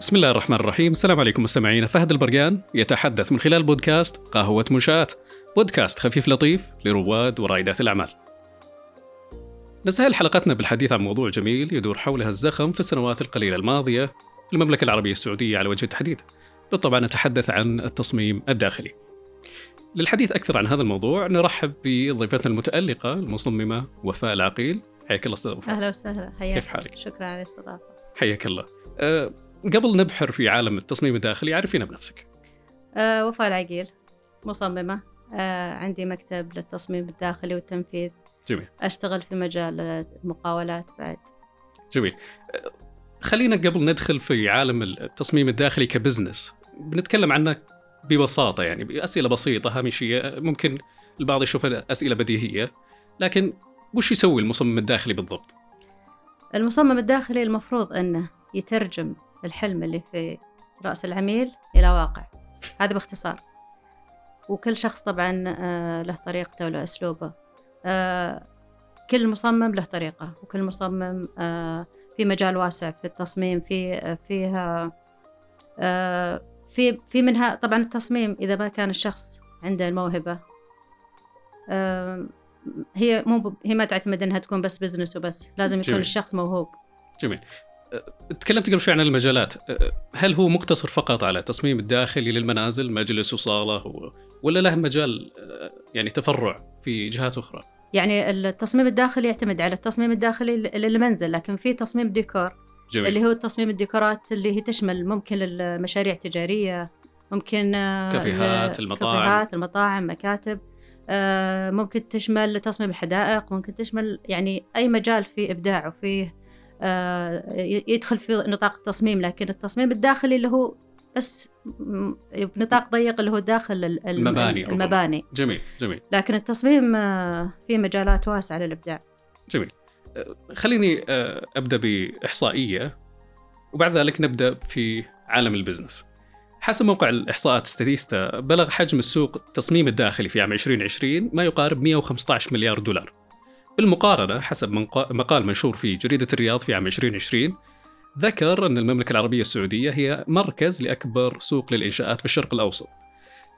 بسم الله الرحمن الرحيم. السلام عليكم مستمعينا فهد البرقان يتحدث من خلال بودكاست قهوة منشآت بودكاست خفيف لطيف لرواد ورائدات الأعمال. نستهل حلقتنا بالحديث عن موضوع جميل يدور حولها الزخم في السنوات القليلة الماضية في المملكة العربية السعودية على وجه التحديد. بالطبع نتحدث عن التصميم الداخلي. للحديث أكثر عن هذا الموضوع نرحب بضيفتنا المتألقة المصممة وفاء العقيل. حياك الله أستاذ وفاء. أهلا وسهلا. حياك. كيف حالك؟ شكرا على الاستضافة. حياك الله. أه قبل نبحر في عالم التصميم الداخلي عرفينا بنفسك. أه وفاء العقيل مصممة أه عندي مكتب للتصميم الداخلي والتنفيذ. جميل. أشتغل في مجال المقاولات بعد. جميل. أه، خلينا قبل ندخل في عالم التصميم الداخلي كبزنس. بنتكلم عنه ببساطة يعني بأسئلة بسيطة هامشية. ممكن البعض يشوفها أسئلة بديهية. لكن وش يسوي المصمم الداخلي بالضبط؟ المصمم الداخلي المفروض أنه يترجم الحلم اللي في رأس العميل إلى واقع. هذا باختصار. وكل شخص طبعا آه، له طريقته وله أسلوبه. آه، كل مصمم له طريقة. وكل مصمم آه، في مجال واسع في التصميم في فيها في في منها طبعا التصميم. إذا ما كان الشخص عنده الموهبة هي مو هي ما تعتمد إنها تكون بس بزنس وبس. لازم يكون جميل. الشخص موهوب. جميل. تكلمت قبل شوي عن المجالات. هل هو مقتصر فقط على التصميم الداخلي للمنازل مجلس وصالة و... ولا له مجال يعني تفرع في جهات أخرى؟ يعني التصميم الداخلي يعتمد على التصميم الداخلي للمنزل لكن في تصميم ديكور جميل. اللي هو تصميم الديكورات اللي هي تشمل ممكن المشاريع التجارية ممكن كافيهات المطاعم. كافيهات المطاعم مكاتب. آه، ممكن تشمل تصميم الحدائق ممكن تشمل يعني أي مجال فيه إبداع وفيه يدخل في نطاق التصميم لكن التصميم الداخلي اللي هو بس بنطاق ضيق اللي هو داخل المباني المباني. جميل جميل. لكن التصميم آه، فيه مجالات واسعة للإبداع. جميل. خليني أبدأ بإحصائية وبعد ذلك نبدأ في عالم ال business. حسب موقع الإحصاءات Statista بلغ حجم السوق التصميم الداخلي في عام 2020 ما يقارب 115 مليار دولار. بالمقارنة حسب مقال منشور في جريدة الرياض في عام 2020 ذكر أن المملكة العربية السعودية هي مركز لأكبر سوق للإنشاءات في الشرق الأوسط.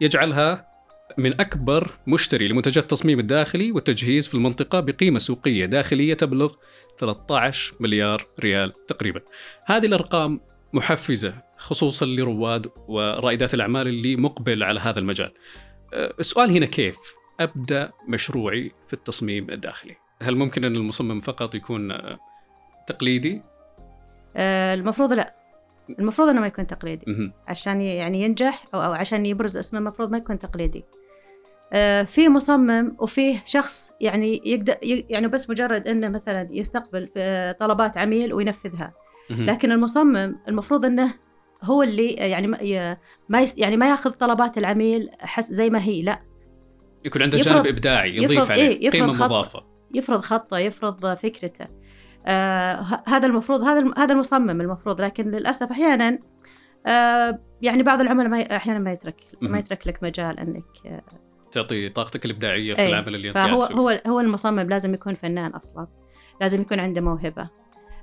يجعلها من أكبر مشتري لمنتجات التصميم الداخلي والتجهيز في المنطقة بقيمة سوقية داخلية تبلغ 13 مليار ريال تقريبا. هذه الأرقام محفزة خصوصا لرواد ورائدات الأعمال اللي مقبل على هذا المجال. أه، السؤال هنا كيف أبدأ مشروعي في التصميم الداخلي؟ هل ممكن أن المصمم فقط يكون أه، تقليدي؟ أه، المفروض لا. المفروض إنه ما يكون تقليدي. عشان يعني ينجح أو, أو عشان يبرز اسمه المفروض ما يكون تقليدي. في مصمم وفيه شخص يعني يقدر يعني بس مجرد إنه مثلا يستقبل طلبات عميل وينفذها. لكن المصمم المفروض إنه هو اللي يعني ما يعني ما يأخذ طلبات العميل حس زي ما هي لا. يكون عنده جانب إبداعي يضيف عليه إيه قيمة مضافة. يفرض خطة يفرض فكرته. آه هذا المفروض هذا هذا المصمم المفروض لكن للأسف أحيانا آه يعني بعض العملاء ما أحيانا ما يترك ما يترك لك مجال إنك آه تعطي طاقتك الإبداعية في إيه. العمل اللي أنت فهو هو هو المصمم لازم يكون فنان أصلا. لازم يكون عنده موهبة.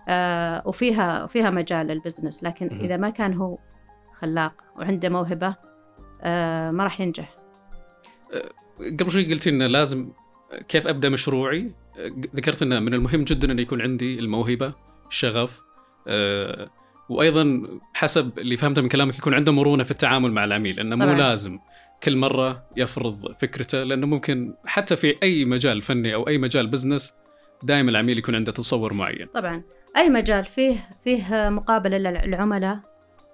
آه وفيها وفيها مجال للبزنس. لكن إذا ما كان هو خلاق وعنده موهبة آه ما راح ينجح. آه، قبل شوي قلتي إنه لازم كيف أبدأ مشروعي؟ آه، ذكرت إنه من المهم جدا أن يكون عندي الموهبة الشغف أه وأيضا حسب اللي فهمته من كلامك يكون عنده مرونة في التعامل مع العميل انه مو لازم كل مرة يفرض فكرته لأنه ممكن حتى في أي مجال فني أو أي مجال بزنس دائما العميل يكون عنده تصور معين. طبعا. أي مجال فيه فيه مقابلة للعملاء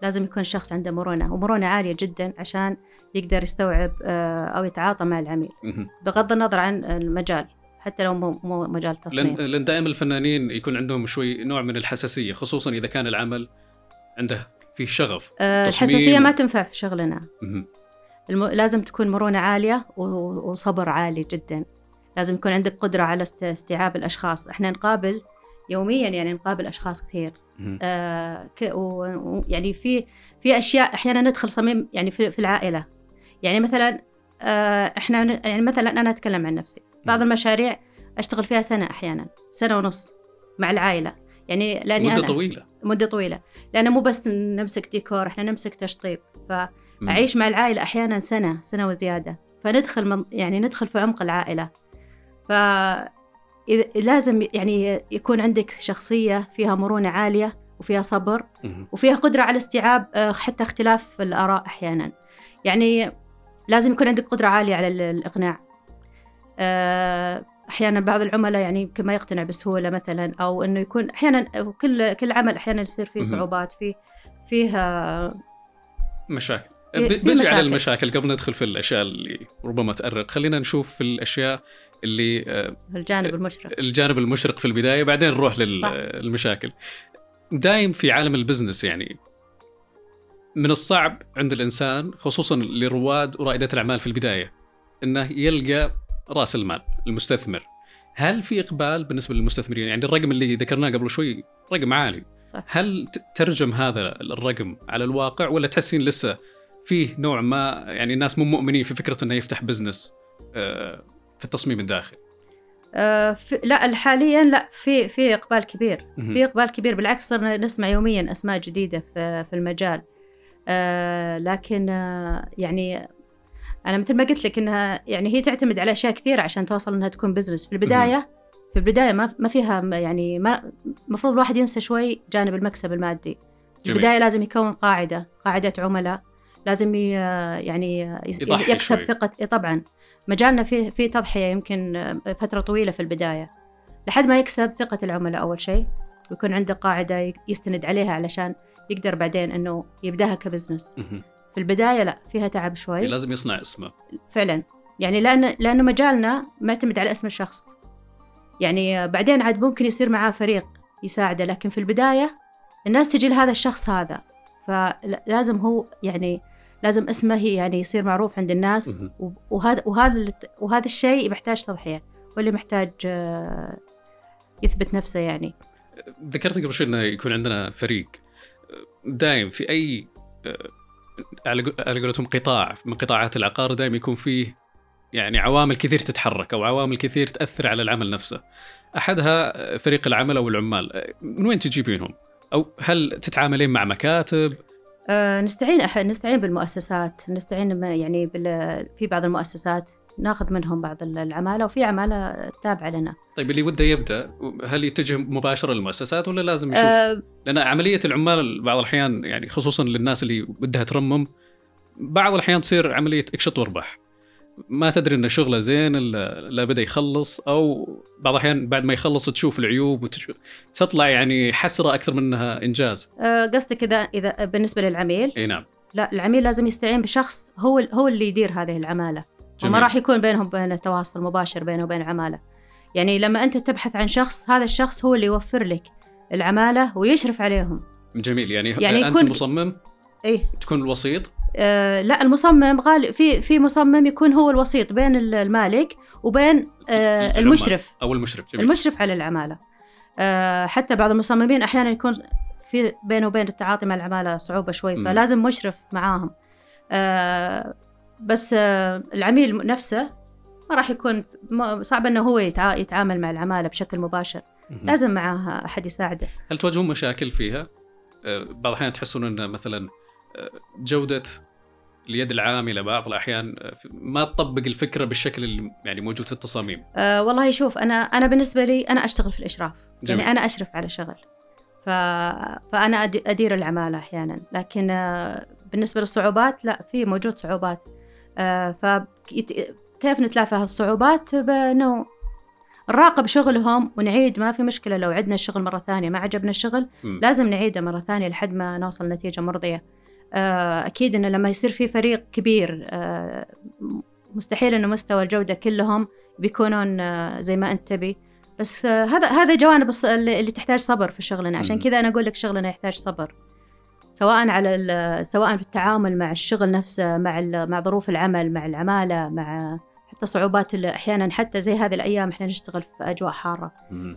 لازم يكون الشخص عنده مرونة ومرونة عالية جدا عشان يقدر يستوعب آه، أو يتعاطى مع العميل. بغض النظر عن المجال حتى لو مو مو مجال تصميم لأن, لأن دائما الفنانين يكون عندهم شوي نوع من الحساسية خصوصا إذا كان العمل عنده فيه شغف أه الحساسية ما تنفع في شغلنا. الم... لازم تكون مرونة عالية وصبر عالي جدا. لازم يكون عندك قدرة على استيعاب الأشخاص. إحنا نقابل يوميا يعني نقابل أشخاص كثير. آه ويعني في في أشياء أحيانا ندخل صميم يعني في, في العائلة. يعني مثلا آه إحنا يعني مثلا أنا أتكلم عن نفسي. بعض المشاريع أشتغل فيها سنة أحيانا سنة ونص مع العائلة. يعني لأني مدة أنا طويلة. مدة طويلة. لأن مو بس نمسك ديكور إحنا نمسك تشطيب. فأعيش مع العائلة أحيانا سنة سنة وزيادة. فندخل من يعني ندخل في عمق العائلة. ف لازم يعني يكون عندك شخصية فيها مرونة عالية وفيها صبر وفيها قدرة على استيعاب آه، حتى اختلاف الآراء أحيانا. يعني لازم يكون عندك قدرة عالية على الإقناع. آه، أحيانا بعض العملاء يعني يمكن ما يقتنع بسهولة مثلا أو إنه يكون أحيانا كل كل عمل أحيانا يصير فيه صعوبات فيه فيها مشاكل. بنجي على المشاكل قبل ندخل في الأشياء اللي ربما تأرق. خلينا نشوف في الأشياء اللي آه، الجانب المشرق. الجانب المشرق في البداية بعدين نروح للمشاكل دايم في عالم البزنس يعني من الصعب عند الإنسان خصوصا لرواد ورائده الأعمال في البداية إنه يلقى رأس المال المستثمر. هل في إقبال بالنسبة للمستثمرين؟ يعني الرقم اللي ذكرناه قبل شوي رقم عالي. صح. هل ترجم هذا الرقم على الواقع ولا تحسين لسه فيه نوع ما يعني الناس مو مؤمنين في فكرة إنه يفتح بزنس آه، في التصميم الداخلي؟ آه لا حاليا لا في في إقبال كبير. في إقبال كبير. بالعكس صرنا نسمع يوميا أسماء جديدة في في المجال. آه لكن آه يعني أنا مثل ما قلت لك إنها يعني هي تعتمد على أشياء كثيرة عشان توصل إنها تكون بزنس في البداية في البداية ما ما فيها يعني ما المفروض الواحد ينسى شوي جانب المكسب المادي. في البداية لازم يكون قاعدة قاعدة عملاء لازم يعني يكسب شوي. ثقة. طبعا. مجالنا فيه في تضحية يمكن فترة طويلة في البداية. لحد ما يكسب ثقة العملاء أول شيء ويكون عنده قاعدة يستند عليها علشان يقدر بعدين إنه يبدأها كبزنس. في البداية لا فيها تعب شوي. لازم يصنع اسمه. فعلا. يعني لأن لأنه مجالنا معتمد على اسم الشخص. يعني بعدين عاد ممكن يصير معاه فريق يساعده لكن في البداية الناس تجي لهذا الشخص هذا. فلازم هو يعني لازم اسمه يعني يصير معروف عند الناس. وهذا وهذا وهذا الشيء محتاج تضحية واللي محتاج آه، يثبت نفسه يعني. ذكرت قبل شوي إنه يكون عندنا فريق. دايم في أي آه، على قولتهم قطاع من قطاعات العقار دائما يكون فيه يعني عوامل كثير تتحرك أو عوامل كثير تأثر على العمل نفسه. أحدها فريق العمل أو العمال، من وين تجيبينهم؟ أو هل تتعاملين مع مكاتب؟ أه نستعين أح نستعين بالمؤسسات، نستعين يعني بال... في بعض المؤسسات ناخذ منهم بعض العمالة وفي عمالة تابعة لنا. طيب اللي وده يبدأ هل يتجه مباشرة للمؤسسات ولا لازم يشوف؟ أه لأن عملية العمال بعض الأحيان يعني خصوصا للناس اللي بدها ترمم بعض الأحيان تصير عملية إكشط واربح. ما تدري انه شغله زين الا بدا يخلص أو بعض الأحيان بعد ما يخلص تشوف العيوب وتطلع يعني حسرة أكثر منها إنجاز. أه قصدك اذا إذا بالنسبة للعميل؟ إي نعم. لا العميل لازم يستعين بشخص هو هو اللي يدير هذه العمالة. وما راح يكون بينهم بين تواصل مباشر بينه وبين العمالة يعني لما أنت تبحث عن شخص هذا الشخص هو اللي يوفر لك العمالة ويشرف عليهم. جميل. يعني, يعني أنت مصمم؟ إيه؟ تكون الوسيط؟ آه لا المصمم غالب في في مصمم يكون هو الوسيط بين المالك وبين آه المشرف. أو المشرف. جميل. المشرف على العمالة. آه حتى بعض المصممين أحيانا يكون في بينه وبين التعاطي مع العمالة صعوبة شوي فلازم مشرف معاهم. آه بس آه، العميل نفسه ما راح يكون صعب إنه هو يتعامل مع العمالة بشكل مباشر. لازم معاه أحد يساعده. هل تواجهون مشاكل فيها؟ آه، بعض الأحيان تحسون إن مثلا آه، جودة اليد العاملة بعض الأحيان ما تطبق الفكرة بالشكل اللي يعني موجود في التصاميم. أه والله شوف أنا أنا بالنسبة لي أنا أشتغل في الإشراف. جميل. يعني أنا أشرف على شغل. ف... فأنا أدير العمالة أحيانا. لكن بالنسبة للصعوبات لا في موجود صعوبات. فكيف نتلافى هالصعوبات بأنه نراقب شغلهم ونعيد ما في مشكلة لو عدنا الشغل مرة ثانية ما عجبنا الشغل م. لازم نعيده مرة ثانية لحد ما نوصل نتيجة مرضية. آه، أكيد إنه لما يصير في فريق كبير آه، مستحيل إنه مستوى الجودة كلهم بيكونون زي ما أنت تبي. بس هذا هذا جوانب اللي تحتاج صبر في شغلنا. عشان كذا أنا أقول لك شغلنا يحتاج صبر. سواء على سواء في التعامل مع الشغل نفسه مع مع ظروف العمل مع العمالة مع حتى صعوبات أحيانا حتى زي هذه الأيام إحنا نشتغل في أجواء حارة.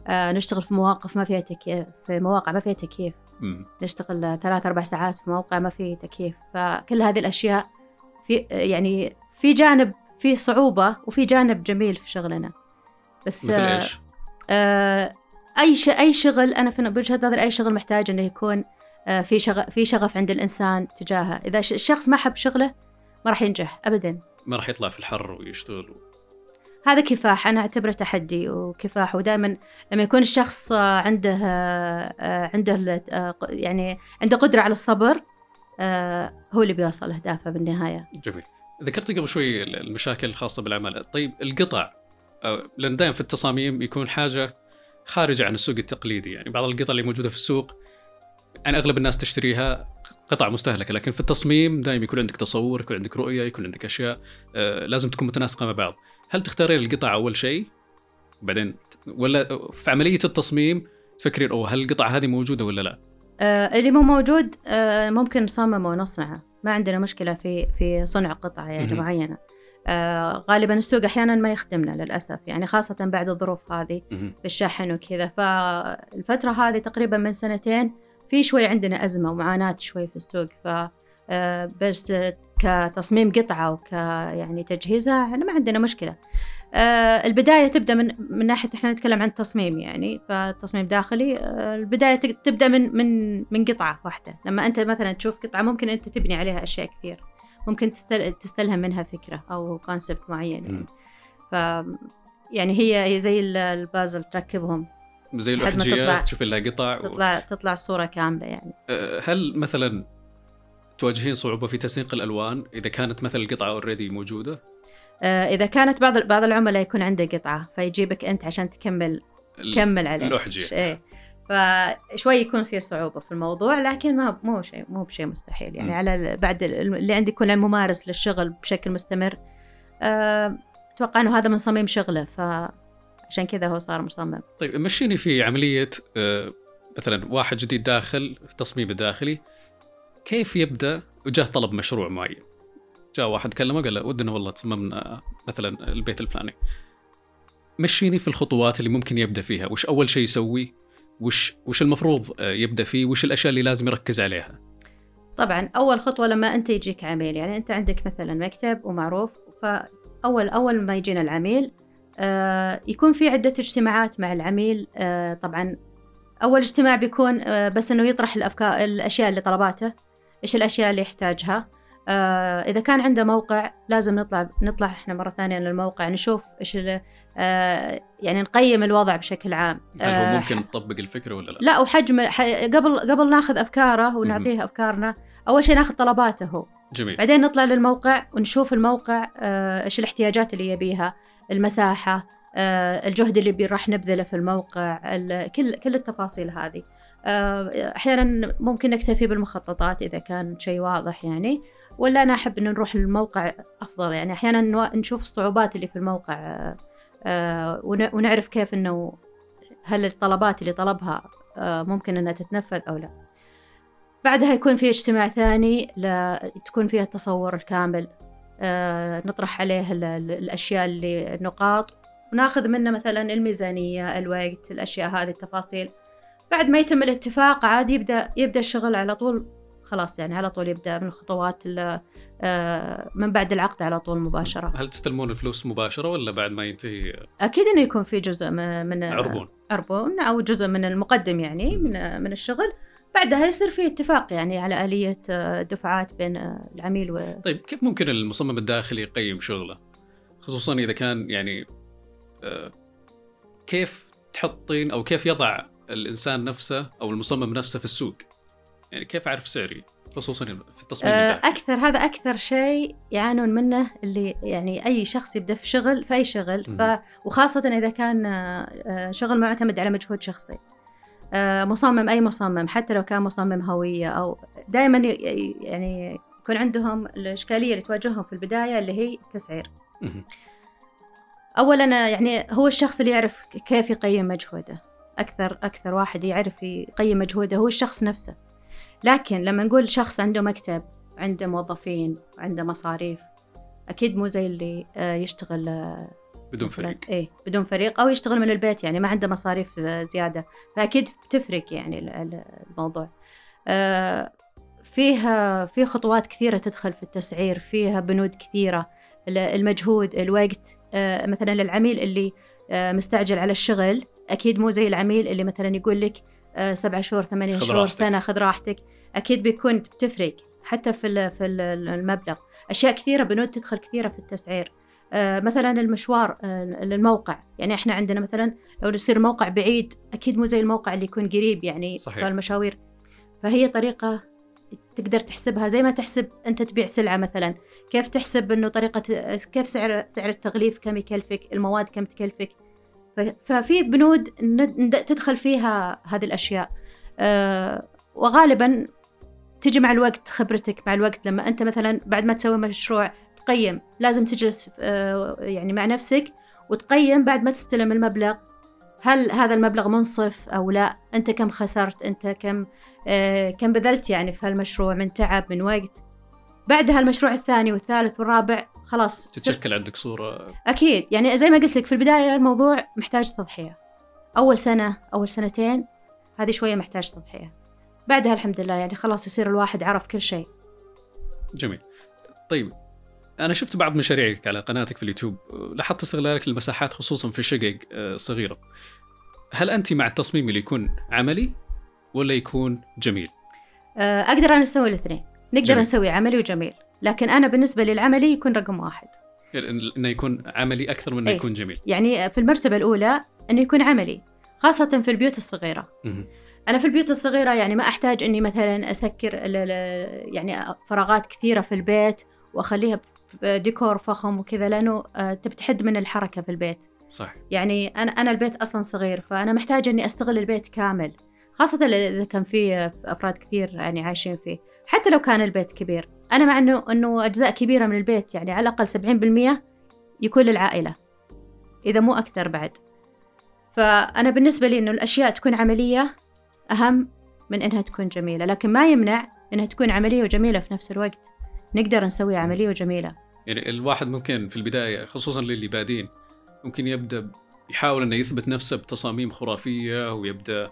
آه نشتغل في مواقف ما فيها تكييف في مواقع ما فيها تكييف. نشتغل ثلاث أربع ساعات في موقع ما فيه تكييف. فكل هذه الأشياء في يعني في جانب في صعوبة وفي جانب جميل في شغلنا. بس مثل إيش؟ آه أي ش... أي شغل أنا في بوجهه نظري أي شغل محتاج إنه يكون آه، في شغف في شغف عند الإنسان تجاهه. إذا الشخص ما حب شغله ما راح ينجح ابدا. ما راح يطلع في الحر ويشتغل. هذا كفاح. أنا أعتبره تحدي وكفاح. ودائما لما يكون الشخص عنده آه، عنده آه، يعني عنده قدرة على الصبر هو اللي بيوصل أهدافه بالنهاية. جميل. ذكرت قبل شوي المشاكل الخاصة بالعمل طيب القطع لأن دائما في التصاميم يكون حاجة خارجة عن السوق التقليدي. يعني بعض القطع اللي موجودة في السوق يعني أغلب الناس تشتريها قطع مستهلكة لكن في التصميم دائما يكون عندك تصور يكون عندك رؤية يكون عندك أشياء آه لازم تكون متناسقة مع بعض. هل تختارين القطع أول شيء؟ بعدين ولا في عملية التصميم تفكرين أوه هل القطعه هذه موجودة ولا لا؟ آه اللي مو موجود آه ممكن نصممه ونصنعه. ما عندنا مشكلة في في صنع قطعه يعني معينة. آه غالبا السوق أحيانا ما يخدمنا للأسف يعني خاصة بعد الظروف هذه في الشحن وكذا. فالفترة هذه تقريبا من سنتين في شوي عندنا أزمة ومعاناة شوي في السوق ف آه، بس كتصميم قطعة وك يعني تجهيزها إحنا ما عندنا مشكلة. آه، البداية تبدأ من من ناحية إحنا نتكلم عن التصميم يعني فتصميم داخلي آه، البداية تبدأ من من من قطعة واحدة. لما أنت مثلا تشوف قطعة ممكن أنت تبني عليها أشياء كثير ممكن تستلهم منها فكرة أو concept معين يعني. ف يعني هي هي زي البازل تركبهم. زي الأحجية تشوف لها قطع تطلع و... تطلع الصورة كاملة يعني. أه، هل مثلا تواجهين صعوبة في تنسيق الألوان إذا كانت مثلا القطعة already موجودة؟ أه، إذا كانت بعض بعض العملاء يكون عنده قطعة فيجيبك أنت عشان تكمل تكمل عليه. الأحجية. إيه. فشوي يكون في صعوبة في الموضوع لكن ما مو شيء مو بشيء مستحيل. يعني م. على بعد اللي عندي يكون ممارس للشغل بشكل مستمر. أه، أتوقع إنه هذا من صميم شغله ف عشان كذا هو صار مصمم. طيب مشيني في عملية آه، مثلا واحد جديد داخل في التصميم الداخلي كيف يبدأ؟ وجاه طلب مشروع معين. جاء واحد كلمه قال له ودنا والله تصممنا مثلا البيت الفلاني. مشيني في الخطوات اللي ممكن يبدأ فيها. وش أول شيء يسوي؟ وش وش المفروض يبدأ فيه؟ وش الأشياء اللي لازم يركز عليها؟ طبعا أول خطوة لما أنت يجيك عميل يعني أنت عندك مثلا مكتب ومعروف فأول أول ما يجينا العميل يكون في عدة اجتماعات مع العميل. آه، طبعا أول اجتماع بيكون آه، بس إنه يطرح الأفكار الأشياء اللي طلباته إيش الأشياء اللي يحتاجها. إذا كان عنده موقع لازم نطلع نطلع إحنا مرة ثانية للموقع نشوف إيش يعني نقيم الوضع بشكل عام. هل هو ممكن نطبق الفكرة ولا لا؟ لا وحجم قبل قبل ناخذ أفكاره ونعطيه أفكارنا أول شيء ناخذ طلباته هو. جميل. بعدين نطلع للموقع ونشوف الموقع إيش الاحتياجات اللي يبيها. المساحة آه، الجهد اللي راح نبذله في الموقع كل كل التفاصيل هذه. آه، أحيانا ممكن نكتفي بالمخططات إذا كان شيء واضح يعني ولا أنا أحب ان نروح للموقع أفضل. يعني أحيانا نشوف الصعوبات اللي في الموقع آه، ونعرف كيف إنه هل الطلبات اللي طلبها ممكن إنها تتنفذ أو لا. بعدها يكون في اجتماع ثاني تكون فيها التصور الكامل. نطرح عليه الأشياء اللي النقاط وناخذ منه مثلا الميزانية الوقت الأشياء هذه التفاصيل. بعد ما يتم الاتفاق عاد يبدأ يبدأ الشغل على طول خلاص يعني على طول يبدأ من الخطوات آه، من بعد العقد على طول مباشرة. هل تستلمون الفلوس مباشرة ولا بعد ما ينتهي؟ أكيد إنه يكون في جزء من عربون. عربون أو جزء من المقدم يعني من من الشغل. بعدها يصير في اتفاق يعني على آلية آه، دفعات بين آه، العميل و طيب كيف ممكن المصمم الداخلي يقيم شغله؟ خصوصا إذا كان يعني آه، كيف تحطين أو كيف يضع الإنسان نفسه أو المصمم نفسه في السوق؟ يعني كيف أعرف سعري؟ خصوصا في التصميم الداخلي أكثر هذا أكثر شيء يعانون منه اللي يعني أي شخص يبدأ في شغل في أي شغل ف... وخاصة إذا كان شغل معتمد على مجهود شخصي مصمم أي مصمم حتى لو كان مصمم هوية أو دائما يعني يكون عندهم الإشكالية اللي تواجههم في البداية اللي هي التسعير. أولا يعني هو الشخص اللي يعرف كيف يقيم مجهوده. أكثر أكثر واحد يعرف يقيم مجهوده هو الشخص نفسه. لكن لما نقول شخص عنده مكتب عنده موظفين عنده مصاريف أكيد مو زي اللي آه، يشتغل آه، بدون فريق. إيه بدون فريق أو يشتغل من البيت يعني ما عنده مصاريف زيادة. فأكيد بتفرق يعني الموضوع. آه فيها في خطوات كثيرة تدخل في التسعير فيها بنود كثيرة. المجهود الوقت آه مثلا للعميل اللي آه مستعجل على الشغل أكيد مو زي العميل اللي مثلا يقول لك آه، سبعة شهور ثمانية شهور راحتك. سنة خذ راحتك. أكيد بيكون بتفرق حتى في في المبلغ. أشياء كثيرة بنود تدخل كثيرة في التسعير. آه، مثلا المشوار للموقع. يعني إحنا عندنا مثلا لو يصير موقع بعيد أكيد مو زي الموقع اللي يكون قريب يعني صحيح. المشاوير. فهي طريقة تقدر تحسبها زي ما تحسب أنت تبيع سلعة مثلا. كيف تحسب إنه طريقة كيف سعر سعر التغليف كم يكلفك المواد كم تكلفك. ففي بنود تدخل فيها هذه الأشياء. أه وغالبا تجي مع الوقت خبرتك مع الوقت لما أنت مثلا بعد ما تسوي مشروع تقيم لازم تجلس أه يعني مع نفسك وتقيم بعد ما تستلم المبلغ. هل هذا المبلغ منصف أو لا؟ أنت كم خسرت؟ أنت كم أه كم بذلت يعني في هالمشروع؟ من تعب من وقت. بعدها المشروع الثاني والثالث والرابع خلاص تتشكل عندك صورة. أكيد. يعني زي ما قلت لك في البداية الموضوع محتاج تضحية. أول سنة أول سنتين هذه شوية محتاج تضحية. بعدها الحمد لله يعني خلاص يصير الواحد عرف كل شيء. جميل. طيب أنا شفت بعض مشاريعك على قناتك في اليوتيوب لاحظت استغلالك للمساحات خصوصا في شقق آه، صغيرة. هل أنت مع التصميم اللي يكون عملي ولا يكون جميل؟ آه، أقدر أنا أسوي الاثنين. نقدر جميل. نسوي عملي وجميل. لكن أنا بالنسبة للعملي يكون رقم واحد. إنه يكون عملي أكثر من إنه يكون جميل. يعني في المرتبة الأولى إنه يكون عملي خاصة في البيوت الصغيرة. أنا في البيوت الصغيرة يعني ما أحتاج إني مثلا أسكر يعني فراغات كثيرة في البيت وأخليها ديكور فخم وكذا لأنه آه، تبي تحد من الحركة في البيت. صح. يعني أنا أنا البيت أصلا صغير فأنا محتاجة إني أستغل البيت كامل. خاصة إذا كان في أفراد كثير يعني عايشين فيه. حتى لو كان البيت كبير. أنا مع إنه إنه أجزاء كبيرة من البيت يعني على الأقل سبعين بالمية يكون للعائلة. إذا مو أكثر بعد. فأنا بالنسبة لي إنه الأشياء تكون عملية أهم من إنها تكون جميلة. لكن ما يمنع إنها تكون عملية وجميلة في نفس الوقت. نقدر نسويها عملية وجميلة. يعني الواحد ممكن في البداية خصوصا للي بادين ممكن يبدأ يحاول إنه يثبت نفسه بتصاميم خرافية ويبدأ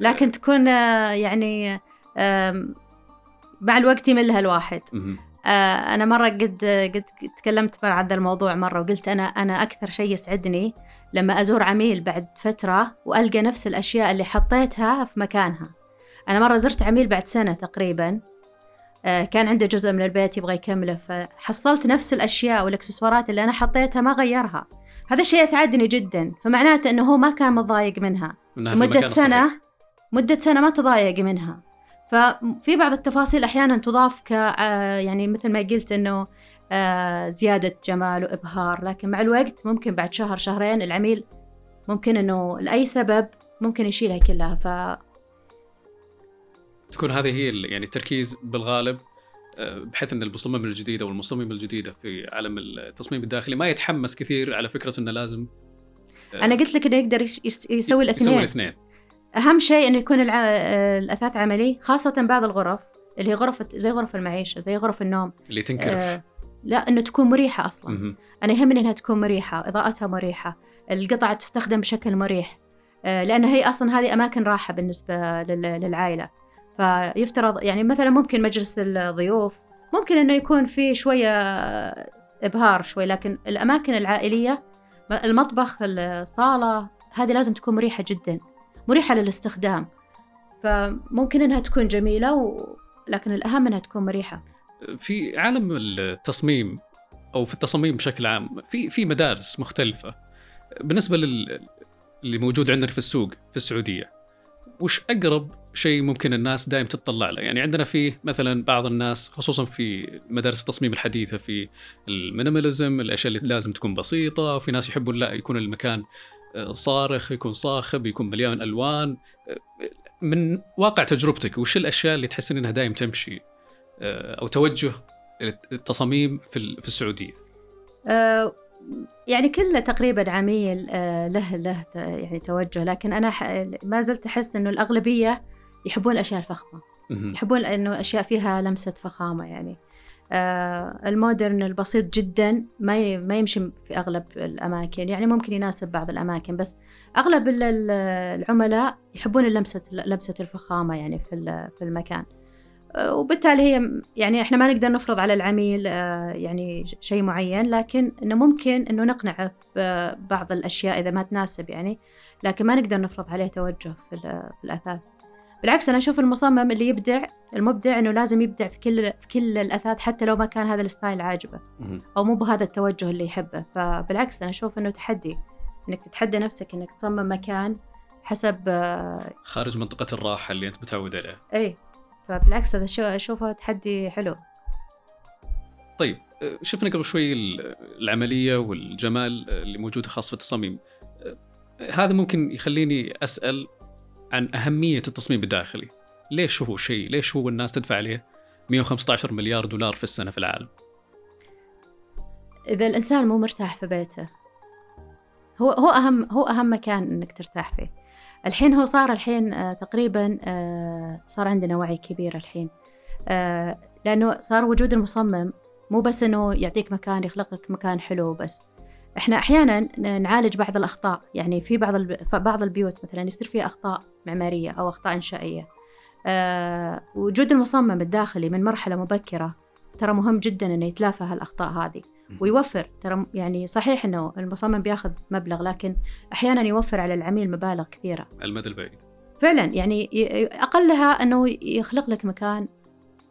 لكن تكون يعني مع الوقت يملها الواحد. آه أنا مرة قد قد تكلمت مع هذا الموضوع مرة وقلت أنا أنا أكثر شيء يسعدني لما أزور عميل بعد فترة وألقى نفس الأشياء اللي حطيتها في مكانها. أنا مرة زرت عميل بعد سنة تقريبا. آه كان عنده جزء من البيت يبغى يكمله فحصلت نفس الأشياء والإكسسوارات اللي أنا حطيتها ما غيرها. هذا الشيء اسعدني جدا فمعناته إنه هو ما كان متضايق منها. مدة سنة مدة سنة ما تضايق منها. ففي بعض التفاصيل أحيانا تضاف ك آه، يعني مثل ما قلت إنه آه، زيادة جمال وإبهار. لكن مع الوقت ممكن بعد شهر شهرين العميل ممكن إنه لأي سبب ممكن يشيلها كلها. ف تكون هذه هي يعني التركيز بالغالب آه، بحيث إن المصمم الجديد أو المصممة الجديدة في عالم التصميم الداخلي ما يتحمس كثير على فكرة إنه لازم أنا قلت لك إنه يقدر يسوي الاثنين يسوي الاثنين. أهم شيء إنه يكون الع... الأثاث عملي خاصة بعض الغرف اللي هي غرف زي غرف المعيشة زي غرف النوم. اللي تنكرف. آه لا إنه تكون مريحة أصلا. م-م. أنا يهمني إنها تكون مريحة إضاءتها مريحة القطع تستخدم بشكل مريح. آه لأن هي أصلا هذه أماكن راحة بالنسبة لل... للعائلة. فيفترض يعني مثلا ممكن مجلس الضيوف ممكن إنه يكون في شوية إبهار شوي لكن الأماكن العائلية المطبخ الصالة هذه لازم تكون مريحة جدا مريحة للاستخدام. فممكن إنها تكون جميلة و... لكن الأهم إنها تكون مريحة. في عالم التصميم أو في التصاميم بشكل عام في في مدارس مختلفة. بالنسبة لل اللي موجود عندنا في السوق في السعودية وش أقرب شيء ممكن الناس دائما تتطلع له. يعني عندنا في مثلا بعض الناس خصوصا في مدارس التصميم الحديثة في المينيماليزم الأشياء اللي لازم تكون بسيطة وفي ناس يحبون لا يكون المكان صارخ يكون صاخب يكون مليان ألوان. من واقع تجربتك وش الأشياء اللي تحسين إنها دائم تمشي؟ آه، أو توجه التصاميم في في السعودية؟ يعني كل تقريبا عميل له له يعني توجه. لكن أنا ما زلت أحس إنه الأغلبية يحبون الأشياء الفخمة. يحبون إنه أشياء فيها لمسة فخامة يعني. آه، المودرن البسيط جدا ما ما يمشي في أغلب الأماكن. يعني ممكن يناسب بعض الأماكن بس أغلب العملاء يحبون لمسه لمسة الفخامة يعني في في المكان. آه، وبالتالي هي يعني إحنا ما نقدر نفرض على العميل آه، يعني شيء معين لكن إنه ممكن إنه نقنعه ببعض الأشياء إذا ما تناسب يعني. لكن ما نقدر نفرض عليه توجه في, في الأثاث. بالعكس أنا أشوف المصمم اللي يبدع المبدع إنه لازم يبدع في كل في كل الأثاث حتى لو ما كان هذا الستايل عاجبه أو مو بهذا التوجه اللي يحبه. فبالعكس أنا أشوف إنه تحدي إنك تتحدى نفسك إنك تصمم مكان حسب آه، خارج منطقة الراحة اللي أنت متعود عليها. أي فبالعكس هذا أشوفه تحدي حلو. طيب آه، شفنا قبل شوي العملية والجمال اللي موجودة خاص في التصاميم. آه، هذا ممكن يخليني أسأل عن أهمية التصميم الداخلي. ليش هو شيء؟ ليش هو الناس تدفع عليه 115 مليار دولار في السنة في العالم؟ إذا الإنسان مو مرتاح في بيته. هو هو أهم هو أهم مكان إنك ترتاح فيه. الحين هو صار الحين آه تقريبا آه صار عندنا وعي كبير الحين. آه لأنه صار وجود المصمم مو بس إنه يعطيك مكان يخلق لك مكان حلو بس إحنا أحيانا نعالج بعض الأخطاء يعني في بعض. بعض البيوت مثلا يصير فيها أخطاء معمارية أو أخطاء إنشائية. أه وجود المصمم الداخلي من مرحلة مبكرة ترى مهم جدا إنه يتلافى هالأخطاء هذه. ويوفر ترى يعني صحيح إنه المصمم بياخذ مبلغ لكن أحيانا يوفر على العميل مبالغ كثيرة. المدى البعيد. فعلا يعني أقلها إنه يخلق لك مكان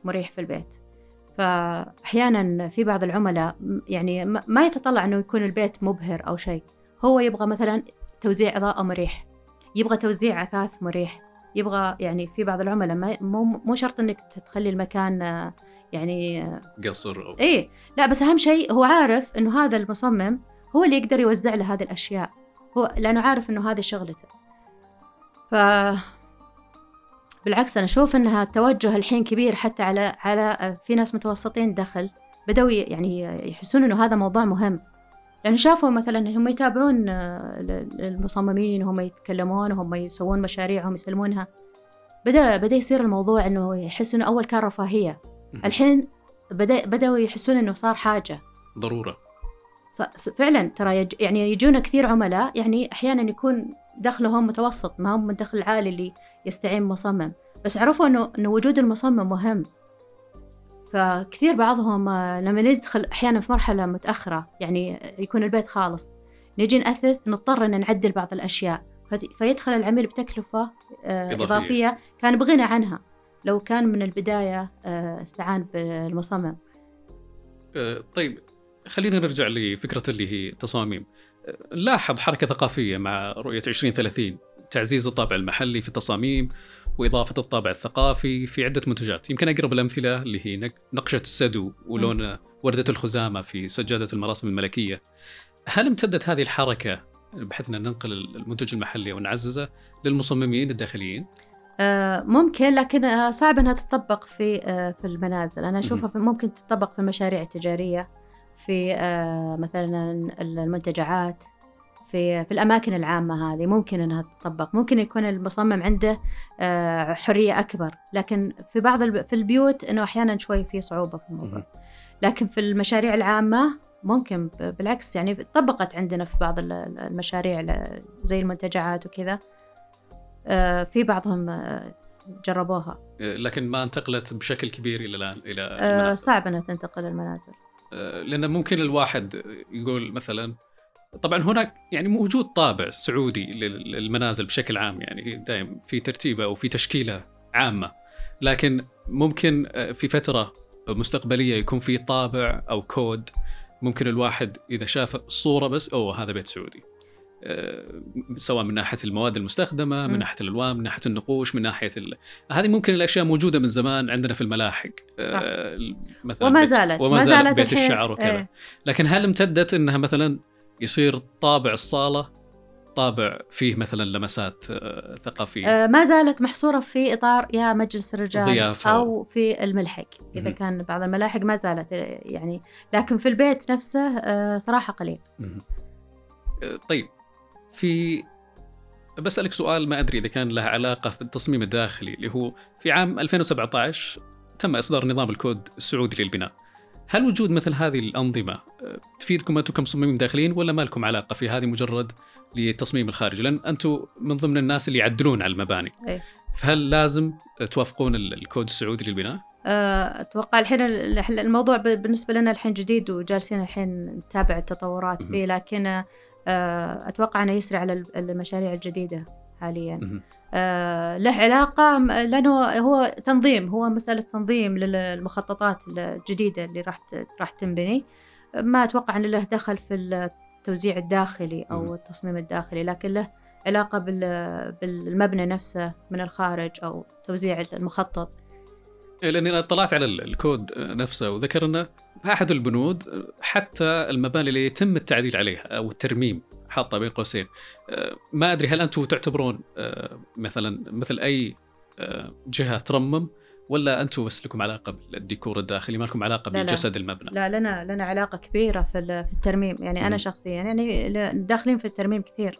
مريح في البيت. فأحيانا في بعض العملاء يعني ما يتطلع أنه يكون البيت مبهر أو شيء. هو يبغى مثلا توزيع إضاءة مريح يبغى توزيع أثاث مريح يبغى يعني في بعض العملاء ما مو مو شرط إنك تخلي المكان يعني قصر أو إيه لا بس أهم شيء هو عارف إنه هذا المصمم هو اللي يقدر يوزع له هذه الأشياء هو لأنه عارف إنه هذه شغلته. ف بالعكس أنا أشوف أنها التوجه الحين كبير حتى على على في ناس متوسطين دخل بدأوا يعني يحسون أنه هذا موضوع مهم. لأن شافوا مثلا هم يتابعون آه، المصممين وهم يتكلمون وهم يسوون مشاريعهم يسلمونها. بدأ بدأ يصير الموضوع أنه يحس أنه أول كان رفاهية. الحين بدأ بدأوا يحسون أنه صار حاجة. ضرورة. فعلا ترى يعني يجونا كثير عملاء يعني أحيانا يكون دخلهم متوسط ما هم من الدخل العالي اللي يستعين مصمم. بس عرفوا انه إنه وجود المصمم مهم. فكثير بعضهم آه، لما ندخل أحيانا في مرحلة متأخرة يعني يكون البيت خالص. نجي نأثث نضطر إن نعدل بعض الأشياء. فيدخل العميل بتكلفة آه، إضافية. إضافية كان بغنى عنها. لو كان من البداية آه، استعان بالمصمم. طيب خلينا نرجع لفكرة اللي هي تصاميم. نلاحظ حركة ثقافية مع رؤية 2030 تعزيز الطابع المحلي في التصاميم وإضافة الطابع الثقافي في عدة منتجات. يمكن أقرب الأمثلة اللي هي نقشة السدو ولون وردة الخزامة في سجادة المراسم الملكية. هل امتدت هذه الحركة بحيث أن ننقل المنتج المحلي ونعززه للمصممين الداخليين؟ آه، ممكن لكن آه، صعب أنها تطبق في آه، في المنازل. أنا أشوفها ممكن تطبق في المشاريع التجاريه في مثلا المنتجعات. في في الأماكن العامة هذه. ممكن إنها تطبق. ممكن يكون المصمم عنده آه، حرية أكبر. لكن في بعض في البيوت إنه أحيانا شوي في صعوبة في الموضوع. لكن في المشاريع العامة ممكن بالعكس. يعني طبقت عندنا في بعض المشاريع زي المنتجعات وكذا. آه، في بعضهم آه، جربوها. لكن ما انتقلت بشكل كبير إلى الآن إلى المنازل. صعب إنها تنتقل للمنازل لأن ممكن الواحد يقول مثلا طبعا هناك يعني موجود طابع سعودي للمنازل بشكل عام يعني دائما في ترتيبه وفي تشكيلة عامة. لكن ممكن آه، في فترة مستقبلية يكون في طابع أو كود ممكن الواحد إذا شاف الصورة بس أوه هذا بيت سعودي. آه، سواء من ناحية المواد المستخدمة من ناحية الألوان من ناحية النقوش من ناحية ال... هذه ممكن الأشياء موجودة من زمان عندنا في الملاحق. آه، صح. مثلا وما زالت. وما زالت بيت الشعر وكذا. إيه. لكن هل امتدت إنها مثلا يصير طابع الصالة طابع فيه مثلا لمسات آه، ثقافية. آه ما زالت محصورة في إطار يا مجلس الرجال ضيافة. أو في الملحق. إذا كان بعض الملاحق ما زالت آه، يعني لكن في البيت نفسه صراحة قليل. آه طيب. في بسألك سؤال ما أدري إذا كان له علاقة بالتصميم الداخلي اللي هو في عام 2017 تم إصدار نظام الكود السعودي للبناء. هل وجود مثل هذه الأنظمة آه، تفيدكم أنتم كمصممين داخليين ولا ما لكم علاقة في هذه مجرد للتصميم الخارجي لأن أنتم من ضمن الناس اللي يعدلون على المباني. أي. فهل لازم توافقون الكود السعودي للبناء؟ آه، أتوقع الحين الموضوع بالنسبة لنا الحين جديد وجالسين الحين نتابع التطورات فيه لكن أتوقع أنه يسري على المشاريع الجديدة حاليا. آه له علاقة لأنه هو تنظيم هو مسألة تنظيم للمخططات الجديدة اللي راح راح تنبني. ما أتوقع أن له دخل في التوزيع الداخلي أو التصميم الداخلي لكن له علاقة بالمبنى نفسه من الخارج أو توزيع المخطط. إيه، لأني أنا اطلعت على الكود نفسه وذكر إنه أحد البنود حتى المباني اللي يتم التعديل عليها أو الترميم. حاطه بين قوسين. آه، ما أدري هل أنتم تعتبرون آه، مثلا مثل أي آه، جهة ترمم ولا أنتم بس لكم علاقة بالديكور الداخلي؟ ما لكم علاقة بجسد المبنى. لا لنا لنا علاقة كبيرة في الترميم. يعني أنا شخصيا يعني داخلين في الترميم كثير.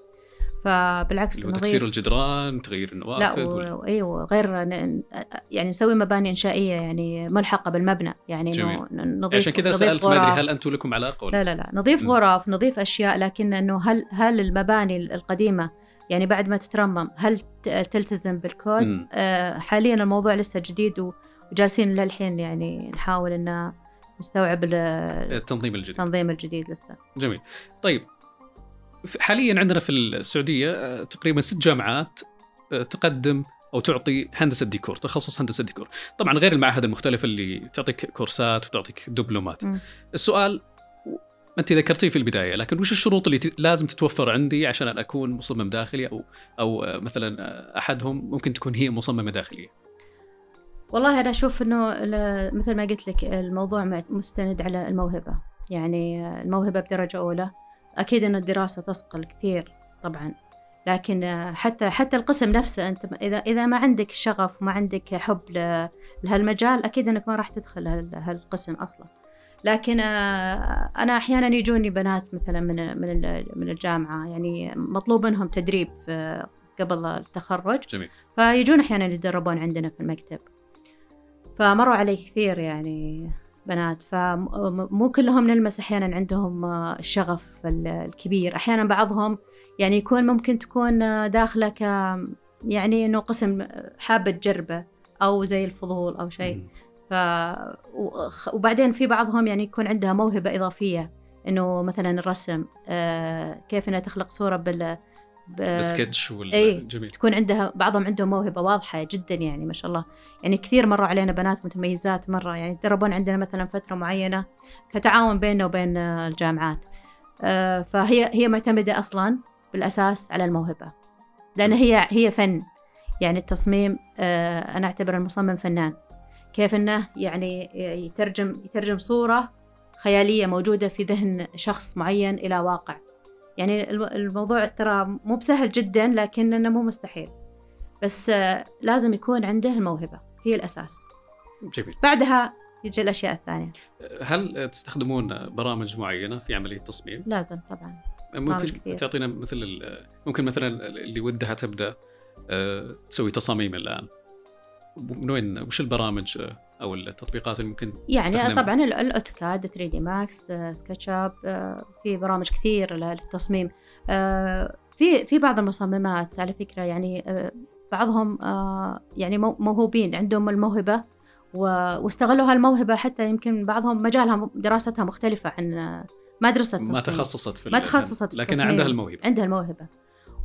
فبالعكس نظيف تكسير الجدران تغيير النوافذ لا و... أيوه غير يعني نسوي مباني إنشائية يعني ملحقة بالمبنى يعني جميل. نضيف عشان كذا سألت ما أدري هل أنتم لكم علاقة ولا لا لا لا. نضيف غرف نضيف أشياء لكن إنه هل هل المباني القديمة يعني بعد ما تترمم هل تلتزم بالكود؟ آه حاليا الموضوع لسه جديد وجالسين للحين يعني نحاول ان نستوعب التنظيم الجديد. التنظيم الجديد لسه. جميل. طيب حاليا عندنا في السعودية آه، تقريبا ست جامعات آه، تقدم أو تعطي هندسة ديكور تخصص هندسة ديكور. طبعا غير المعاهد المختلفه اللي تعطيك كورسات وتعطيك دبلومات. م. السؤال أنت ذكرتيه في البداية لكن وش الشروط اللي لازم تتوفر عندي عشان أكون مصمم داخلي أو أو آه، مثلا أحدهم ممكن تكون هي مصممة داخلية؟ والله أنا أشوف إنه مثل ما قلت لك الموضوع مستند على الموهبة. يعني الموهبة بدرجة أولى. أكيد أن الدراسة تثقل كثير طبعا لكن حتى حتى القسم نفسه أنت إذا إذا ما عندك شغف وما عندك حب لهالمجال أكيد أنك ما راح تدخل هالقسم أصلا. لكن أنا أحيانا يجوني بنات مثلا من من من الجامعة يعني مطلوب منهم تدريب قبل التخرج. جميل. فيجون أحيانا يتدربون عندنا في المكتب. فمروا علي كثير يعني بنات فمو كلهم نلمس أحيانا عندهم الشغف الكبير. أحيانا بعضهم يعني يكون ممكن تكون داخلة ك يعني إنه قسم حابة تجربه أو زي الفضول أو شيء. ف وبعدين في بعضهم يعني يكون عندها موهبة إضافية إنه مثلا الرسم آه، كيف إنها تخلق صورة بال السكتش والجميل أي تكون عندها بعضهم عندهم موهبة واضحة جدا يعني ما شاء الله. يعني كثير مروا علينا بنات متميزات مرة. يعني تدربون عندنا مثلا فترة معينة كتعاون بيننا وبين الجامعات. آه، فهي هي معتمدة أصلا بالأساس على الموهبة. لأن هي هي فن. يعني التصميم آه، أنا أعتبر المصمم فنان. كيف إنه يعني يترجم يترجم صورة خيالية موجودة في ذهن شخص معين إلى واقع. يعني الموضوع ترى مو بسهل جدا لكنه مو مستحيل. بس لازم يكون عنده الموهبة. هي الأساس. جميل. بعدها يجي الأشياء الثانية. هل تستخدمون برامج معينة في عملية التصميم؟ لازم طبعا. ممكن تعطينا مثل ممكن مثلا اللي ودها تبدأ آه، تسوي تصاميم الآن. من وين وش البرامج؟ أو التطبيقات اللي ممكن يعني تستخدمها؟ طبعا ال AutoCAD 3D Max SketchUp في برامج كثير للتصميم. آه، في في بعض المصممات على فكرة يعني آه، بعضهم آه، يعني موهوبين عندهم الموهبة واستغلوا هالموهبة حتى يمكن بعضهم مجالها دراستها مختلفة عن ما درست ما تخصصت في ما تخصصت لكن عندها الموهبة. عندها الموهبة.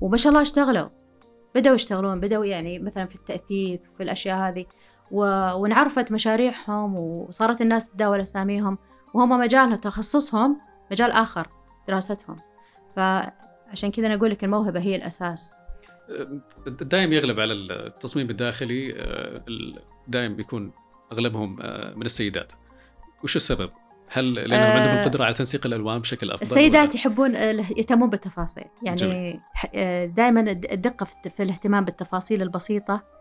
وما شاء الله اشتغلوا. بدأوا يشتغلون بدأوا يعني مثلا في التأثيث وفي الأشياء هذه. و... وانعرفت مشاريعهم وصارت الناس تتداول أساميهم وهم مجالهم تخصصهم مجال آخر دراستهم فعشان كذا أنا أقول لك الموهبة هي الأساس دائم يغلب على التصميم الداخلي دائم بيكون أغلبهم من السيدات وش السبب؟ هل لأنهم آه عندهم القدره على تنسيق الألوان بشكل أفضل؟ السيدات ولا؟ يحبون يهتمون بالتفاصيل، يعني آه، دائما الدقة في الاهتمام بالتفاصيل البسيطة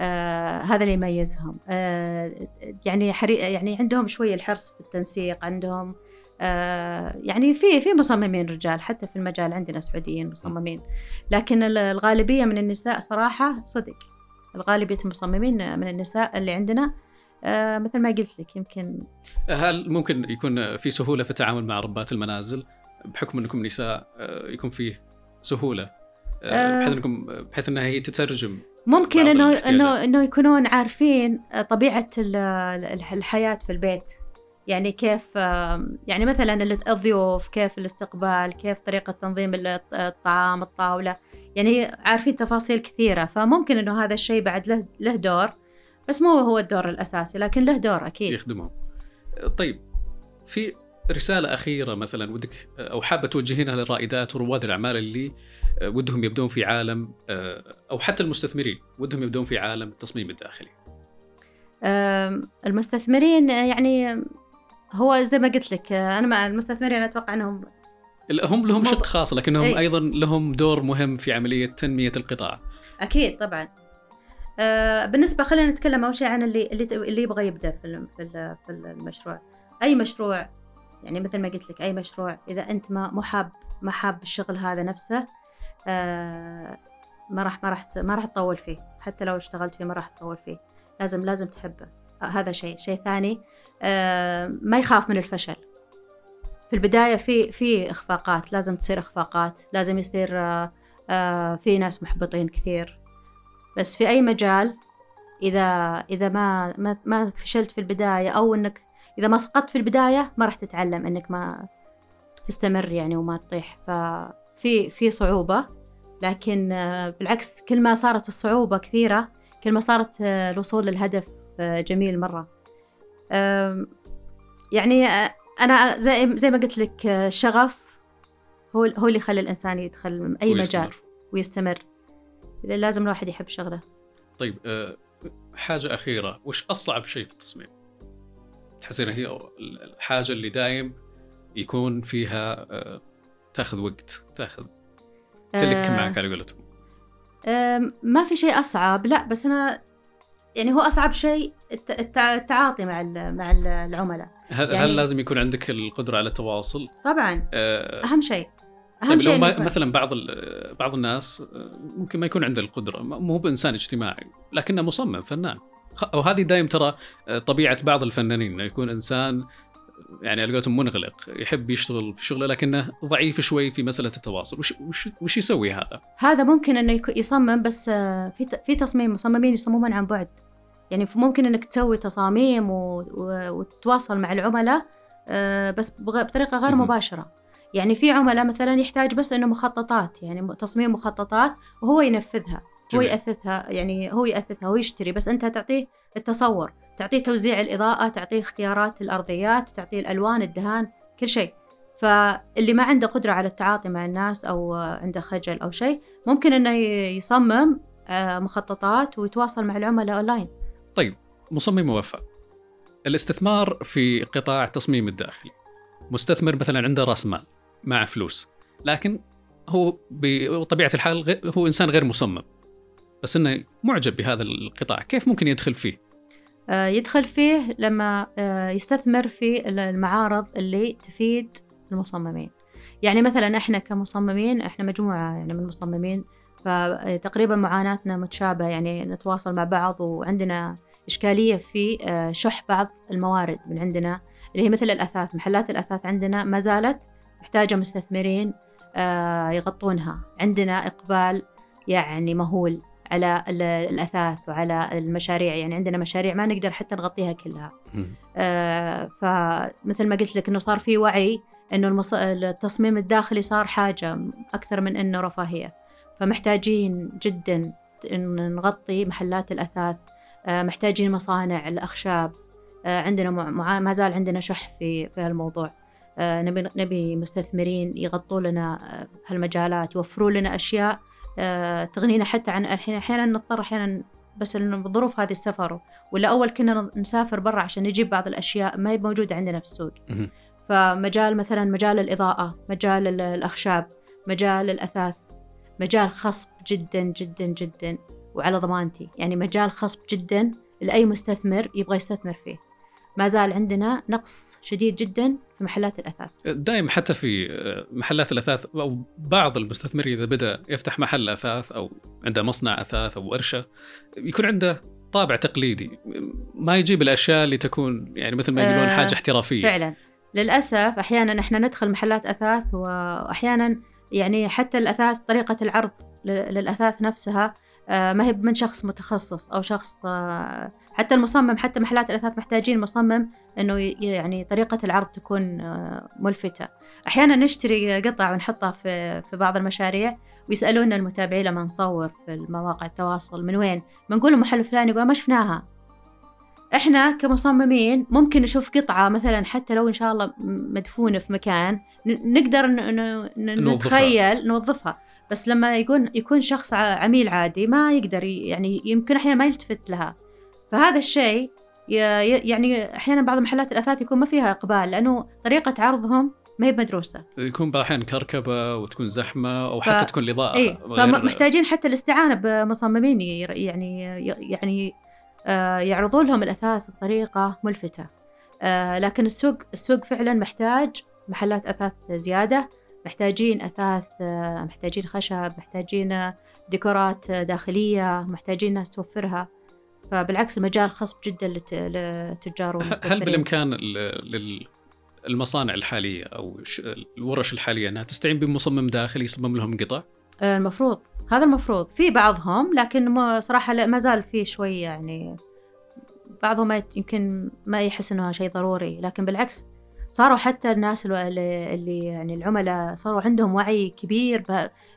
آه هذا اللي يميزهم. آه يعني حري يعني عندهم شوية الحرص في التنسيق عندهم آه يعني في في مصممين رجال حتى في المجال عندنا سعوديين مصممين. لكن الغالبية من النساء صراحة صدق الغالبية المصممين من النساء اللي عندنا آه مثل ما قلت لك يمكن هل ممكن يكون في سهولة في التعامل مع ربات المنازل؟ بحكم أنكم نساء آه يكون فيه سهولة آه, آه. بحيث أنكم بحيث أنها هي تترجم ممكن انه انه إنه يكونون عارفين طبيعة الحياة في البيت. يعني كيف يعني مثلا الضيوف كيف الاستقبال كيف طريقة تنظيم الطعام الطاولة. يعني عارفين تفاصيل كثيرة فممكن أنه هذا الشيء بعد له, له دور بس مو هو الدور الأساسي لكن له دور أكيد. يخدمهم. طيب في رسالة أخيرة مثلا ودك أو حابة توجهينها للرائدات ورواد الأعمال اللي ودهم يبدون في عالم أو حتى المستثمرين ودهم يبدون في عالم التصميم الداخلي. المستثمرين يعني هو زي ما قلت لك أنا مع المستثمرين أتوقع إنهم هم لهم شق خاص لكنهم أي. أيضا لهم دور مهم في عملية تنمية القطاع. أكيد طبعا. آه بالنسبة خلينا نتكلم أول شيء عن اللي اللي, اللي يبغى يبدأ في في المشروع. أي مشروع يعني مثل ما قلت لك أي مشروع إذا أنت ما مو حاب ما حاب الشغل هذا نفسه آه ما راح ما راح ما راح تطول فيه. حتى لو اشتغلت فيه ما راح تطول فيه. لازم لازم تحبه آه هذا شيء. شيء ثاني آه ما يخاف من الفشل. في البداية في في إخفاقات. لازم تصير إخفاقات. لازم يصير آه آه في ناس محبطين كثير. بس في أي مجال إذا إذا ما ما, ما فشلت في البداية أو إنك إذا ما سقطت في البداية ما راح تتعلم إنك ما تستمر يعني وما تطيح. ففي في صعوبة لكن آه، بالعكس كل ما صارت الصعوبة كثيرة كل ما صارت آه، الوصول للهدف آه، جميل مرة يعني أنا زي زي ما قلت لك الشغف هو هو اللي يخلي الإنسان يدخل أي ويستمر. مجال ويستمر لازم الواحد يحب شغله طيب حاجة أخيرة وش أصعب شيء في التصميم؟ تحسين هي الحاجة اللي دايم يكون فيها تاخذ وقت تاخذ. تلك آه معك على قولتهم. ما في شيء أصعب لا بس أنا يعني هو أصعب شيء التعاطي مع مع العملاء. هل, يعني هل لازم يكون عندك القدرة على التواصل؟ طبعا. أه. أهم شيء أهم طيب شيء لو مثلا بعض بعض الناس آه، ممكن ما يكون عنده القدرة مو بإنسان اجتماعي لكنه مصمم فنان. وهذه دائما ترى آه، طبيعة بعض الفنانين إنه يكون إنسان يعني على قولتهم منغلق يحب يشتغل في شغله لكنه ضعيف شوي في مساله التواصل. وش وش, وش يسوي هذا؟ هذا ممكن إنه يصمم بس آه، في في تصميم مصممين يصممون عن بعد. يعني ممكن إنك تسوي تصاميم وتتواصل مع العملاء آه، بس بطريقة غير مباشرة. يعني في عملاء مثلا يحتاج بس إنه مخططات يعني تصميم مخططات وهو ينفذها هو يأثثها يعني هو يأثثها هو يشتري بس أنت تعطيه التصور. تعطيه توزيع الإضاءة تعطيه اختيارات الأرضيات تعطيه الألوان الدهان كل شيء. فاللي ما عنده قدرة على التعاطي مع الناس أو عنده خجل أو شيء ممكن أنه يصمم آه، مخططات ويتواصل مع العملاء أونلاين. طيب مصمم موفق. الاستثمار في قطاع التصميم الداخلي. مستثمر مثلا عنده راس مال مع فلوس. لكن هو بطبيعة الحال هو إنسان غير مصمم. بس إنه معجب بهذا القطاع. كيف ممكن يدخل فيه؟ يدخل فيه لما آه، يستثمر في المعارض اللي تفيد المصممين. يعني مثلا إحنا كمصممين إحنا مجموعة يعني من المصممين فتقريبا معاناتنا متشابهة. يعني نتواصل مع بعض وعندنا إشكالية في آه، شح بعض الموارد من عندنا اللي هي مثل الأثاث. محلات الأثاث عندنا ما زالت محتاجة مستثمرين يغطونها. عندنا إقبال يعني مهول. على الأثاث وعلى المشاريع يعني عندنا مشاريع ما نقدر حتى نغطيها كلها. آه فمثل ما قلت لك أنه صار في وعي أنه المص... التصميم الداخلي صار حاجة أكثر من أنه رفاهية. فمحتاجين جدا نغطي محلات الأثاث آه محتاجين مصانع الأخشاب آه عندنا مع... ما زال عندنا شح في في هالموضوع آه نبي نبي مستثمرين يغطوا لنا آه، هالمجالات يوفروا لنا أشياء آه، تغنينا حتى عن الحين. أحيانا نضطر أحيانا بس بظروف هذه السفر. ولا أول كنا نسافر برا عشان نجيب بعض الأشياء ما هي موجودة عندنا في السوق. فمجال مثلا مجال الإضاءة مجال الأخشاب مجال الأثاث مجال خصب جدا جدا جدا وعلى ضمانتي. يعني مجال خصب جدا لأي مستثمر يبغى يستثمر فيه. ما زال عندنا نقص شديد جدا في محلات الأثاث. دائما حتى في محلات الأثاث أو بعض المستثمرين إذا بدأ يفتح محل أثاث أو عنده مصنع أثاث أو ورشة يكون عنده طابع تقليدي ما يجيب الأشياء اللي تكون يعني مثل ما يقولون آه، حاجة احترافية. فعلا للأسف أحيانا إحنا ندخل محلات أثاث واحيانا يعني حتى الأثاث طريقة العرض للأثاث نفسها آه، ما هي من شخص متخصص أو شخص آه، حتى المصمم حتى محلات الاثاث محتاجين مصمم إنه يعني طريقة العرض تكون آه، ملفتة. أحيانا نشتري قطع ونحطها في في بعض المشاريع ويسألونا المتابعين لما نصور في المواقع التواصل من وين بنقول محل فلاني يقول ما شفناها إحنا كمصممين ممكن نشوف قطعة مثلا حتى لو إن شاء الله مدفونة في مكان نقدر نتخيل نوظفها. بس لما يكون يكون شخص عميل عادي ما يقدر يعني يمكن أحيانا ما يلتفت لها. فهذا الشيء يعني أحيانا بعض محلات الأثاث يكون ما فيها إقبال لأنه طريقة عرضهم ما هي مدروسه يكون بعض الاحيان كركبة وتكون زحمة أو حتى ف... تكون الإضاءة إيه؟ فمحتاجين حتى الاستعانة بمصممين يعني يعني آه يعرضون لهم الأثاث بطريقة ملفتة. آه لكن السوق السوق فعلا محتاج محلات أثاث زيادة. محتاجين أثاث محتاجين خشب محتاجين ديكورات داخلية محتاجين ناس توفرها. فبالعكس المجال خصب جدا للتجار هل بالإمكان للمصانع الحالية أو الورش الحالية أنها تستعين بمصمم داخلي يصمم لهم قطع؟ المفروض. هذا المفروض. في بعضهم لكن صراحة ما زال في شوي يعني بعضهم يمكن ما يحس إنه شيء ضروري. لكن بالعكس صاروا حتى الناس اللي يعني العملاء صاروا عندهم وعي كبير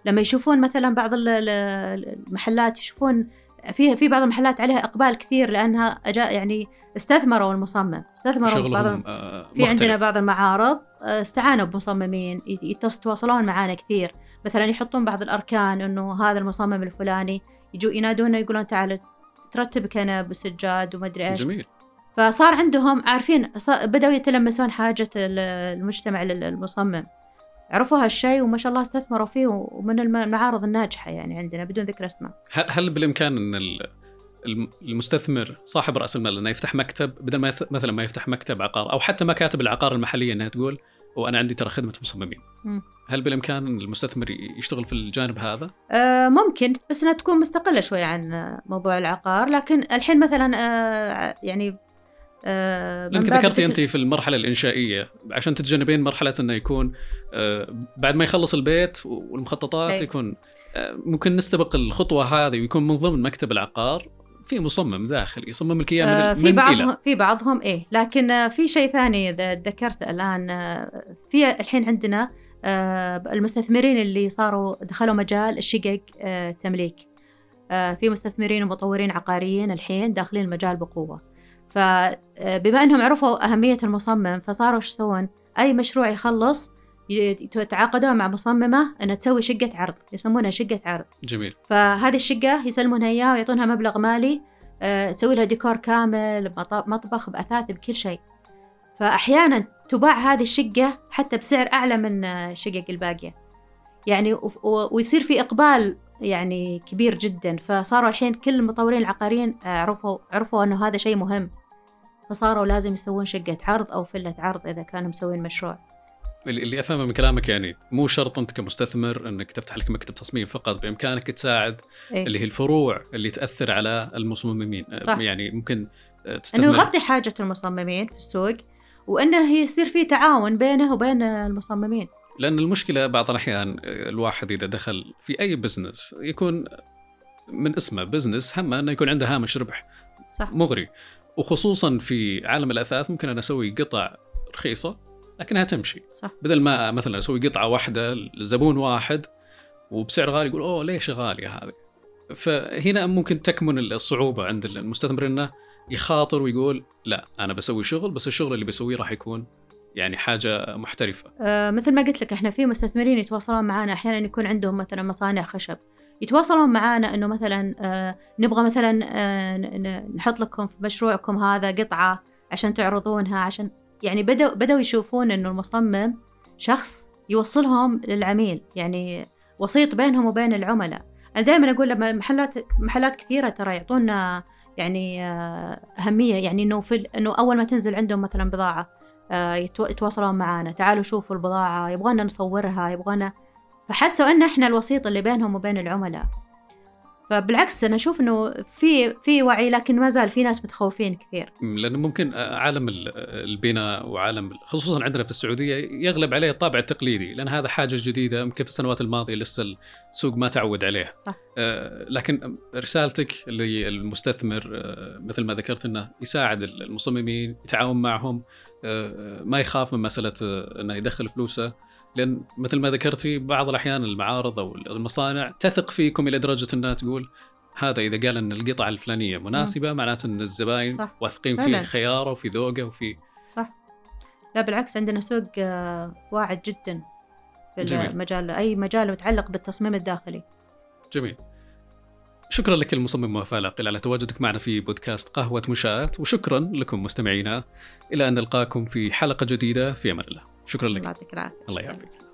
لما يشوفون مثلا بعض المحلات يشوفون في في بعض المحلات عليها إقبال كثير لأنها أجا يعني استثمروا المصمم استثمروا بعض آه، في عندنا بعض المعارض آه، استعانوا بمصممين يتواصلون معانا كثير. مثلا يحطون بعض الأركان إنه هذا المصمم الفلاني يجوا ينادونا يقولون تعال ترتب كنب وسجاد وما أدري إيش. جميل. فصار عندهم عارفين بدأوا يتلمسون حاجة المجتمع للمصمم عرفوا هالشيء وما شاء الله استثمروا فيه ومن المعارض الناجحة يعني عندنا بدون ذكر أسماء هل بالإمكان أن المستثمر صاحب رأس المال أنه يفتح مكتب بدل ما مثلا ما يفتح مكتب عقار أو حتى مكاتب العقار المحلية أنها تقول وأنا عندي ترى خدمة مصممين م. هل بالإمكان المستثمر يشتغل في الجانب هذا؟ آه ممكن بس إنها تكون مستقلة شوي عن موضوع العقار لكن الحين مثلا آه يعني لانك ذكرتي انت في المرحلة الإنشائية عشان تتجنبين مرحلة إنه يكون آه بعد ما يخلص البيت والمخططات. يكون آه ممكن نستبق الخطوة هذه ويكون من ضمن مكتب العقار في مصمم داخلي يصمم لك اياه آه في بعضهم إلى. في بعضهم إيه لكن آه في شيء ثاني ذكرت الآن آه في الحين عندنا آه المستثمرين اللي صاروا دخلوا مجال الشقق آه تمليك آه في مستثمرين ومطورين عقاريين الحين داخلين المجال بقوة فبما إنهم عرفوا أهمية المصمم فصاروا إيش يسوون؟ أي مشروع يخلص يتعاقدون مع مصممة أنها تسوي شقة عرض يسمونها شقة عرض. جميل. فهذه الشقة يسلمونها إياها ويعطونها مبلغ مالي أه تسوي لها ديكور كامل مطبخ بأثاث بكل شيء. فأحيانا تباع هذه الشقة حتى بسعر أعلى من الشقق الباقية. يعني ويصير في إقبال يعني كبير جدا. فصاروا الحين كل المطورين العقاريين عرفوا عرفوا إنه هذا شيء مهم. فصاروا لازم يسوون شقة عرض أو فلة عرض إذا كانوا مسوين مشروع. اللي أفهمه من كلامك يعني مو شرط أنت كمستثمر إنك تفتح لك مكتب تصميم فقط بإمكانك تساعد إيه؟ اللي هي الفروع اللي تأثر على المصممين. صح. يعني ممكن تستثمر. إنه يغطي حاجة المصممين في السوق وإنه يصير في تعاون بينه وبين المصممين. لأن المشكلة بعض الأحيان الواحد إذا دخل في أي business يكون من اسمه business همه أنه يكون عنده هامش ربح صح. مغري وخصوصا في عالم الأثاث ممكن أنا أسوي قطع رخيصة لكنها تمشي صح. بدل ما مثلا أسوي قطعة واحدة لزبون واحد وبسعر غالي يقول أوه ليش غالية هذه فهنا ممكن تكمن الصعوبة عند المستثمر أنه يخاطر ويقول لا أنا بسوي شغل بس الشغل اللي بسويه راح يكون يعني حاجة محترفة. آه مثل ما قلت لك إحنا في مستثمرين يتواصلون معنا أحيانا يكون عندهم مثلا مصانع خشب. يتواصلون معنا إنه مثلا آه نبغى مثلا آه نحط لكم في مشروعكم هذا قطعة عشان تعرضونها عشان يعني بدأوا بدأوا يشوفون إنه المصمم شخص يوصلهم للعميل. يعني وسيط بينهم وبين العملاء. أنا دائما أقول لما محلات محلات كثيرة ترى يعطونا يعني آه، أهمية. يعني إنه في إنه أول ما تنزل عندهم مثلا بضاعة آه، يتواصلون معنا تعالوا شوفوا البضاعة يبغانا نصورها يبغانا فحسوا أن إحنا الوسيط اللي بينهم وبين العملاء. فبالعكس أنا أشوف إنه في في وعي لكن ما زال في ناس متخوفين كثير. لأنه ممكن عالم البناء وعالم خصوصا عندنا في السعودية يغلب عليه الطابع التقليدي لأن هذا حاجة جديدة. يمكن في السنوات الماضية لسه السوق ما تعود عليه. صح. لكن رسالتك للمستثمر مثل ما ذكرت إنه يساعد المصممين يتعاون معهم ما يخاف من مسألة إنه يدخل فلوسه. لأن مثل ما ذكرتي بعض الأحيان المعارض أو المصانع تثق فيكم إلى درجة إنها تقول هذا إذا قال إن القطعة الفلانية مناسبة معناته إن الزباين صح. واثقين في خيارة وفي ذوقه وفي صح. لا بالعكس عندنا سوق آه، واعد جدا في جميل. المجال أي مجال متعلق بالتصميم الداخلي. جميل. شكرا لك المصمم وفاء العقيل على تواجدك معنا في بودكاست قهوة مشاة وشكرا لكم مستمعينا. إلى أن نلقاكم في حلقة جديدة في أمان الله. شكرا لك. الله يعافيك.